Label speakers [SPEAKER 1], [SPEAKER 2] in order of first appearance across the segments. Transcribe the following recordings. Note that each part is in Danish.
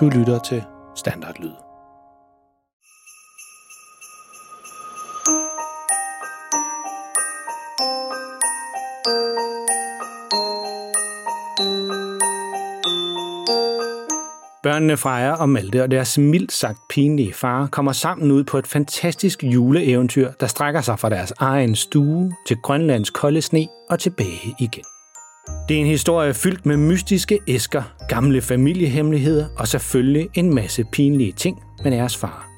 [SPEAKER 1] Du lytter til Standardlyd. Børnene Freja og Malte og deres mildt sagt pinlige far kommer sammen ud på et fantastisk juleeventyr, der strækker sig fra deres egen stue til Grønlands kolde sne og tilbage igen. Det er en historie fyldt med mystiske æsker, gamle familiehemmeligheder og selvfølgelig en masse pinlige ting med deres far.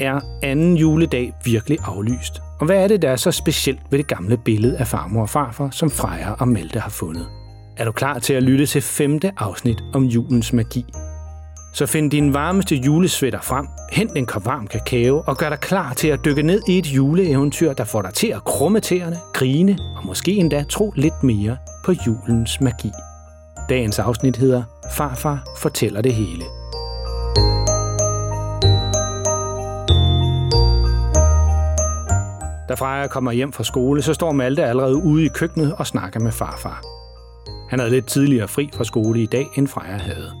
[SPEAKER 1] Er anden juledag virkelig aflyst? Og hvad er det, der er så specielt ved det gamle billede af farmor og farfar, som Freja og Malte har fundet? Er du klar til at lytte til femte afsnit om julens magi? Så find din varmeste julesvætter frem, hent en kop varm kakao og gør dig klar til at dykke ned i et juleeventyr, der får dig til at krumme tæerne, grine og måske endda tro lidt mere på julens magi. Dagens afsnit hedder Farfar fortæller det hele. Da Freja kommer hjem fra skole, så står Malte allerede ude i køkkenet og snakker med farfar. Han havde lidt tidligere fri fra skole i dag, end Freja havde.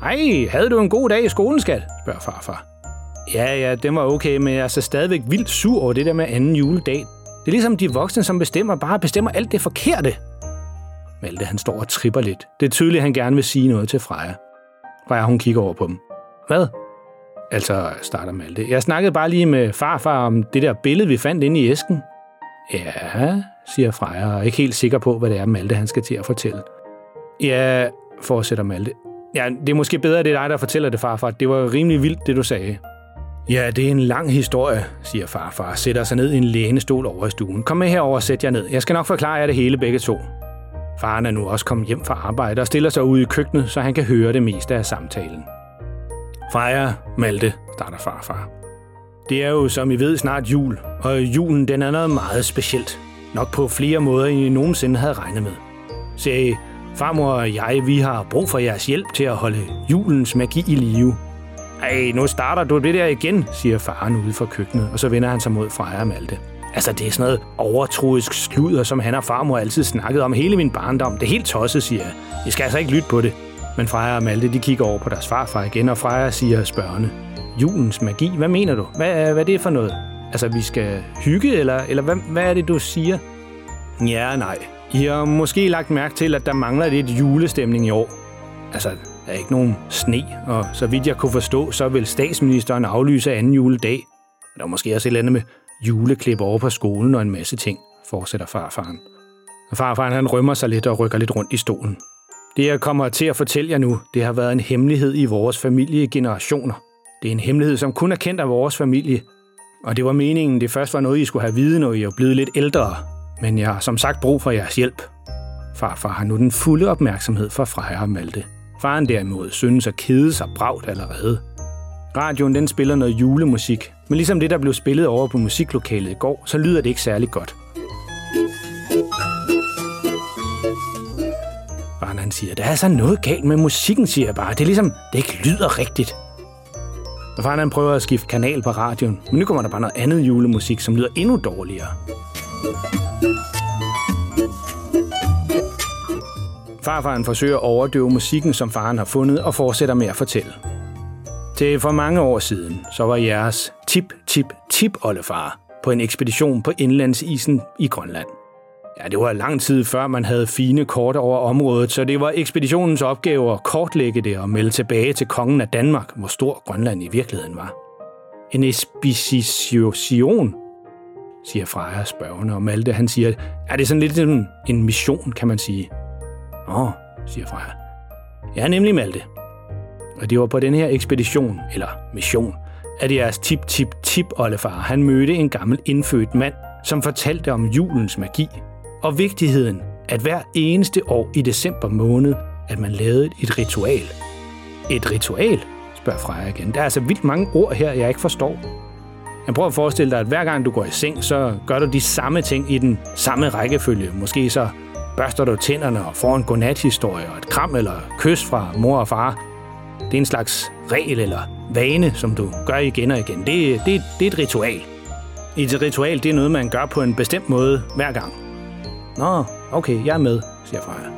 [SPEAKER 1] Hej, havde du en god dag i skolen, skat? spørger farfar. Ja, ja, det var okay, men jeg er så stadigvæk vildt sur over det der med anden juledag. Det er ligesom de voksne, som bestemmer, bare bestemmer alt det forkerte. Malte, han står og tripper lidt. Det er tydeligt, at han gerne vil sige noget til Freja. Freja, hun kigger over på dem. Hvad? Altså, starter Malte. Jeg snakkede bare lige med farfar om det der billede, vi fandt inde i æsken. Ja, siger Freja, og er ikke helt sikker på, hvad det er, Malte han skal til at fortælle. Ja, fortsætter Malte. Ja, det er måske bedre, at det er dig, der fortæller det, farfar. Det var rimelig vildt, det du sagde. Ja, det er en lang historie, siger farfar og sætter sig ned i en lænestol over i stuen. Kom med herover og sæt jer ned. Jeg skal nok forklare jer det hele begge to. Faren er nu også kommet hjem fra arbejde og stiller sig ud i køkkenet, så han kan høre det meste af samtalen. Freja, Malte, starter farfar. Det er jo, som I ved, snart jul, og julen den er noget meget specielt. Nok på flere måder, end I nogensinde havde regnet med. Se, farmor og jeg, vi har brug for jeres hjælp til at holde julens magi i live. Ej, nu starter du det der igen, siger faren ude fra køkkenet, og så vender han sig mod Freja og Malte. Altså, det er sådan noget overtroisk sludder, som han og farmor altid snakket om hele min barndom. Det er helt tosset, siger jeg. I skal altså ikke lytte på det. Men Freja og Malte, de kigger over på deres farfar igen, og Freja siger spørgende. Julens magi, hvad mener du? Hvad, hvad er det for noget? Altså, vi skal hygge, eller, eller hvad, hvad er det, du siger? Ja, nej. I har måske lagt mærke til, at der mangler lidt julestemning i år. Altså, der er ikke nogen sne, og så vidt jeg kunne forstå, så vil statsministeren aflyse anden juledag. Der er måske også et eller andet med juleklip over på skolen og en masse ting, fortsætter farfaren. Og farfaren han rømmer sig lidt og rykker lidt rundt i stolen. Det, jeg kommer til at fortælle jer nu, det har været en hemmelighed i vores familie i generationer. Det er en hemmelighed, som kun er kendt af vores familie. Og det var meningen, det først var noget, I skulle have viden, når I er blevet lidt ældre. Men jeg har som sagt brug for jeres hjælp. Farfar har nu den fulde opmærksomhed for Freja og Malte. Faren derimod synes at kede sig bragt allerede. Radioen den spiller noget julemusik, men ligesom det, der blev spillet over på musiklokalet i går, så lyder det ikke særlig godt. Faren han siger, der er så noget galt med musikken, siger jeg bare. Det er ligesom, det ikke lyder rigtigt. Og faren han prøver at skifte kanal på radioen, men nu kommer der bare noget andet julemusik, som lyder endnu dårligere. Farfaren forsøger at overdøve musikken, som faren har fundet, og fortsætter med at fortælle. Til for mange år siden, så var jeres tip-tip-tip-oldefar på en ekspedition på indlandsisen i Grønland. Ja, det var lang tid før man havde fine kort over området, så det var ekspeditionens opgave at kortlægge det og melde tilbage til kongen af Danmark, hvor stor Grønland i virkeligheden var. En ekspedition, siger Freja spørgende, og Malte han siger, er det sådan lidt en, en mission, kan man sige. Åh, siger Freja. Ja, nemlig Malte. Og det var på den her ekspedition, eller mission, at jeres tip-tip-tip-oldefar, han mødte en gammel indfødt mand, som fortalte om julens magi og vigtigheden, at hver eneste år i december måned, at man lavede et ritual. Et ritual? spørger Freja igen. Der er altså vildt mange ord her, jeg ikke forstår. Jeg prøver at forestille dig, at hver gang du går i seng, så gør du de samme ting i den samme rækkefølge. Måske så børster du tænderne og får en godnathistorie og et kram eller kys fra mor og far. Det er en slags regel eller vane, som du gør igen og igen. Det, det, det er et ritual. Et ritual, det er noget, man gør på en bestemt måde hver gang. Nå, okay, jeg er med, siger Freja.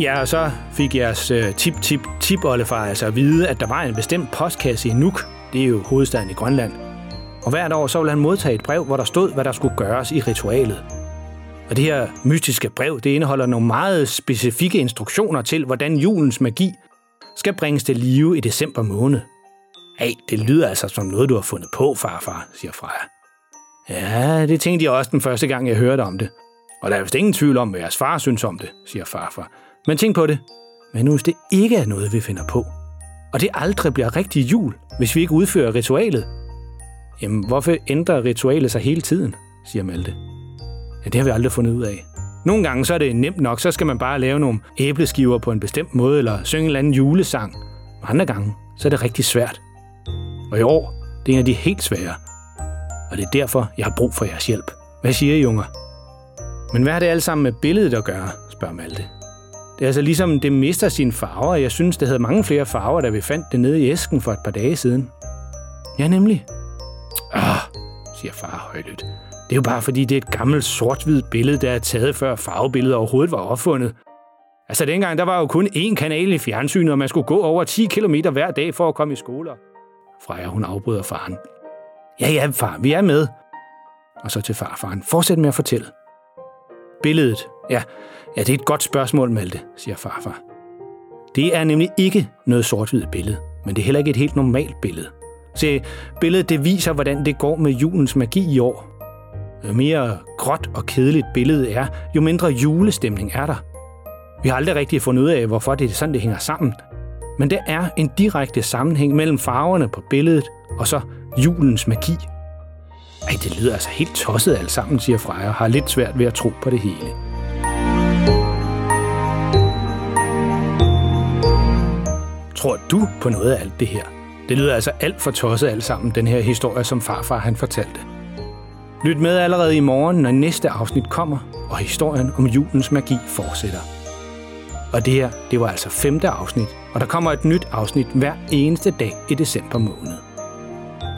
[SPEAKER 1] Ja, og så fik jeres øh, tip tip tip oldefar altså at vide, at der var en bestemt postkasse i Nuuk. Det er jo hovedstaden i Grønland. Og hvert år så ville han modtage et brev, hvor der stod, hvad der skulle gøres i ritualet. Og det her mystiske brev, det indeholder nogle meget specifikke instruktioner til, hvordan julens magi skal bringes til live i december måned. Hey, det lyder altså som noget, du har fundet på, farfar, siger Freja. Ja, det tænkte jeg også den første gang, jeg hørte om det. Og der er vist ingen tvivl om, hvad jeres far synes om det, siger farfar. Men tænk på det. Men nu hvis det ikke er noget, vi finder på, og det aldrig bliver rigtig jul, hvis vi ikke udfører ritualet, jamen hvorfor ændrer ritualet sig hele tiden, siger Malte. Ja, det har vi aldrig fundet ud af. Nogle gange så er det nemt nok, så skal man bare lave nogle æbleskiver på en bestemt måde, eller synge en eller anden julesang. Og andre gange, så er det rigtig svært. Og i år, det er en af de helt svære. Og det er derfor, jeg har brug for jeres hjælp. Hvad siger I, unger? Men hvad har det alt sammen med billedet at gøre, spørger Malte. Det er altså ligesom, det mister sine farver, og jeg synes, det havde mange flere farver, da vi fandt det nede i æsken for et par dage siden. Ja, nemlig. Ah, siger far højlydt. Det er jo bare fordi, det er et gammelt sort-hvidt billede, der er taget før farvebilledet overhovedet var opfundet. Altså dengang, der var jo kun én kanal i fjernsynet, og man skulle gå over 10 km hver dag for at komme i skole. Freja, hun afbryder faren. Ja, ja, far, vi er med. Og så til farfaren. Fortsæt med at fortælle. Billedet. Ja, ja, det er et godt spørgsmål, Malte, siger farfar. Det er nemlig ikke noget sort-hvidt billede, men det er heller ikke et helt normalt billede. Se, billedet det viser, hvordan det går med julens magi i år. Jo mere gråt og kedeligt billedet er, jo mindre julestemning er der. Vi har aldrig rigtig fundet ud af, hvorfor det er sådan, det hænger sammen. Men der er en direkte sammenhæng mellem farverne på billedet og så julens magi. Ej, det lyder altså helt tosset alt sammen, siger Freja, og har lidt svært ved at tro på det hele. Tror du på noget af alt det her? Det lyder altså alt for tosset alt sammen, den her historie, som farfar han fortalte. Lyt med allerede i morgen, når næste afsnit kommer, og historien om julens magi fortsætter. Og det her, det var altså femte afsnit, og der kommer et nyt afsnit hver eneste dag i december måned.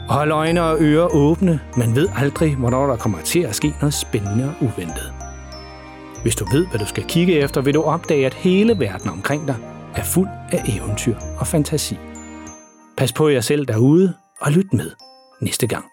[SPEAKER 1] Hold øjne og ører åbne, man ved aldrig, hvornår der kommer til at ske noget spændende og uventet. Hvis du ved, hvad du skal kigge efter, vil du opdage, at hele verden omkring dig er fuld af eventyr og fantasi. Pas på jer selv derude, og lyt med næste gang.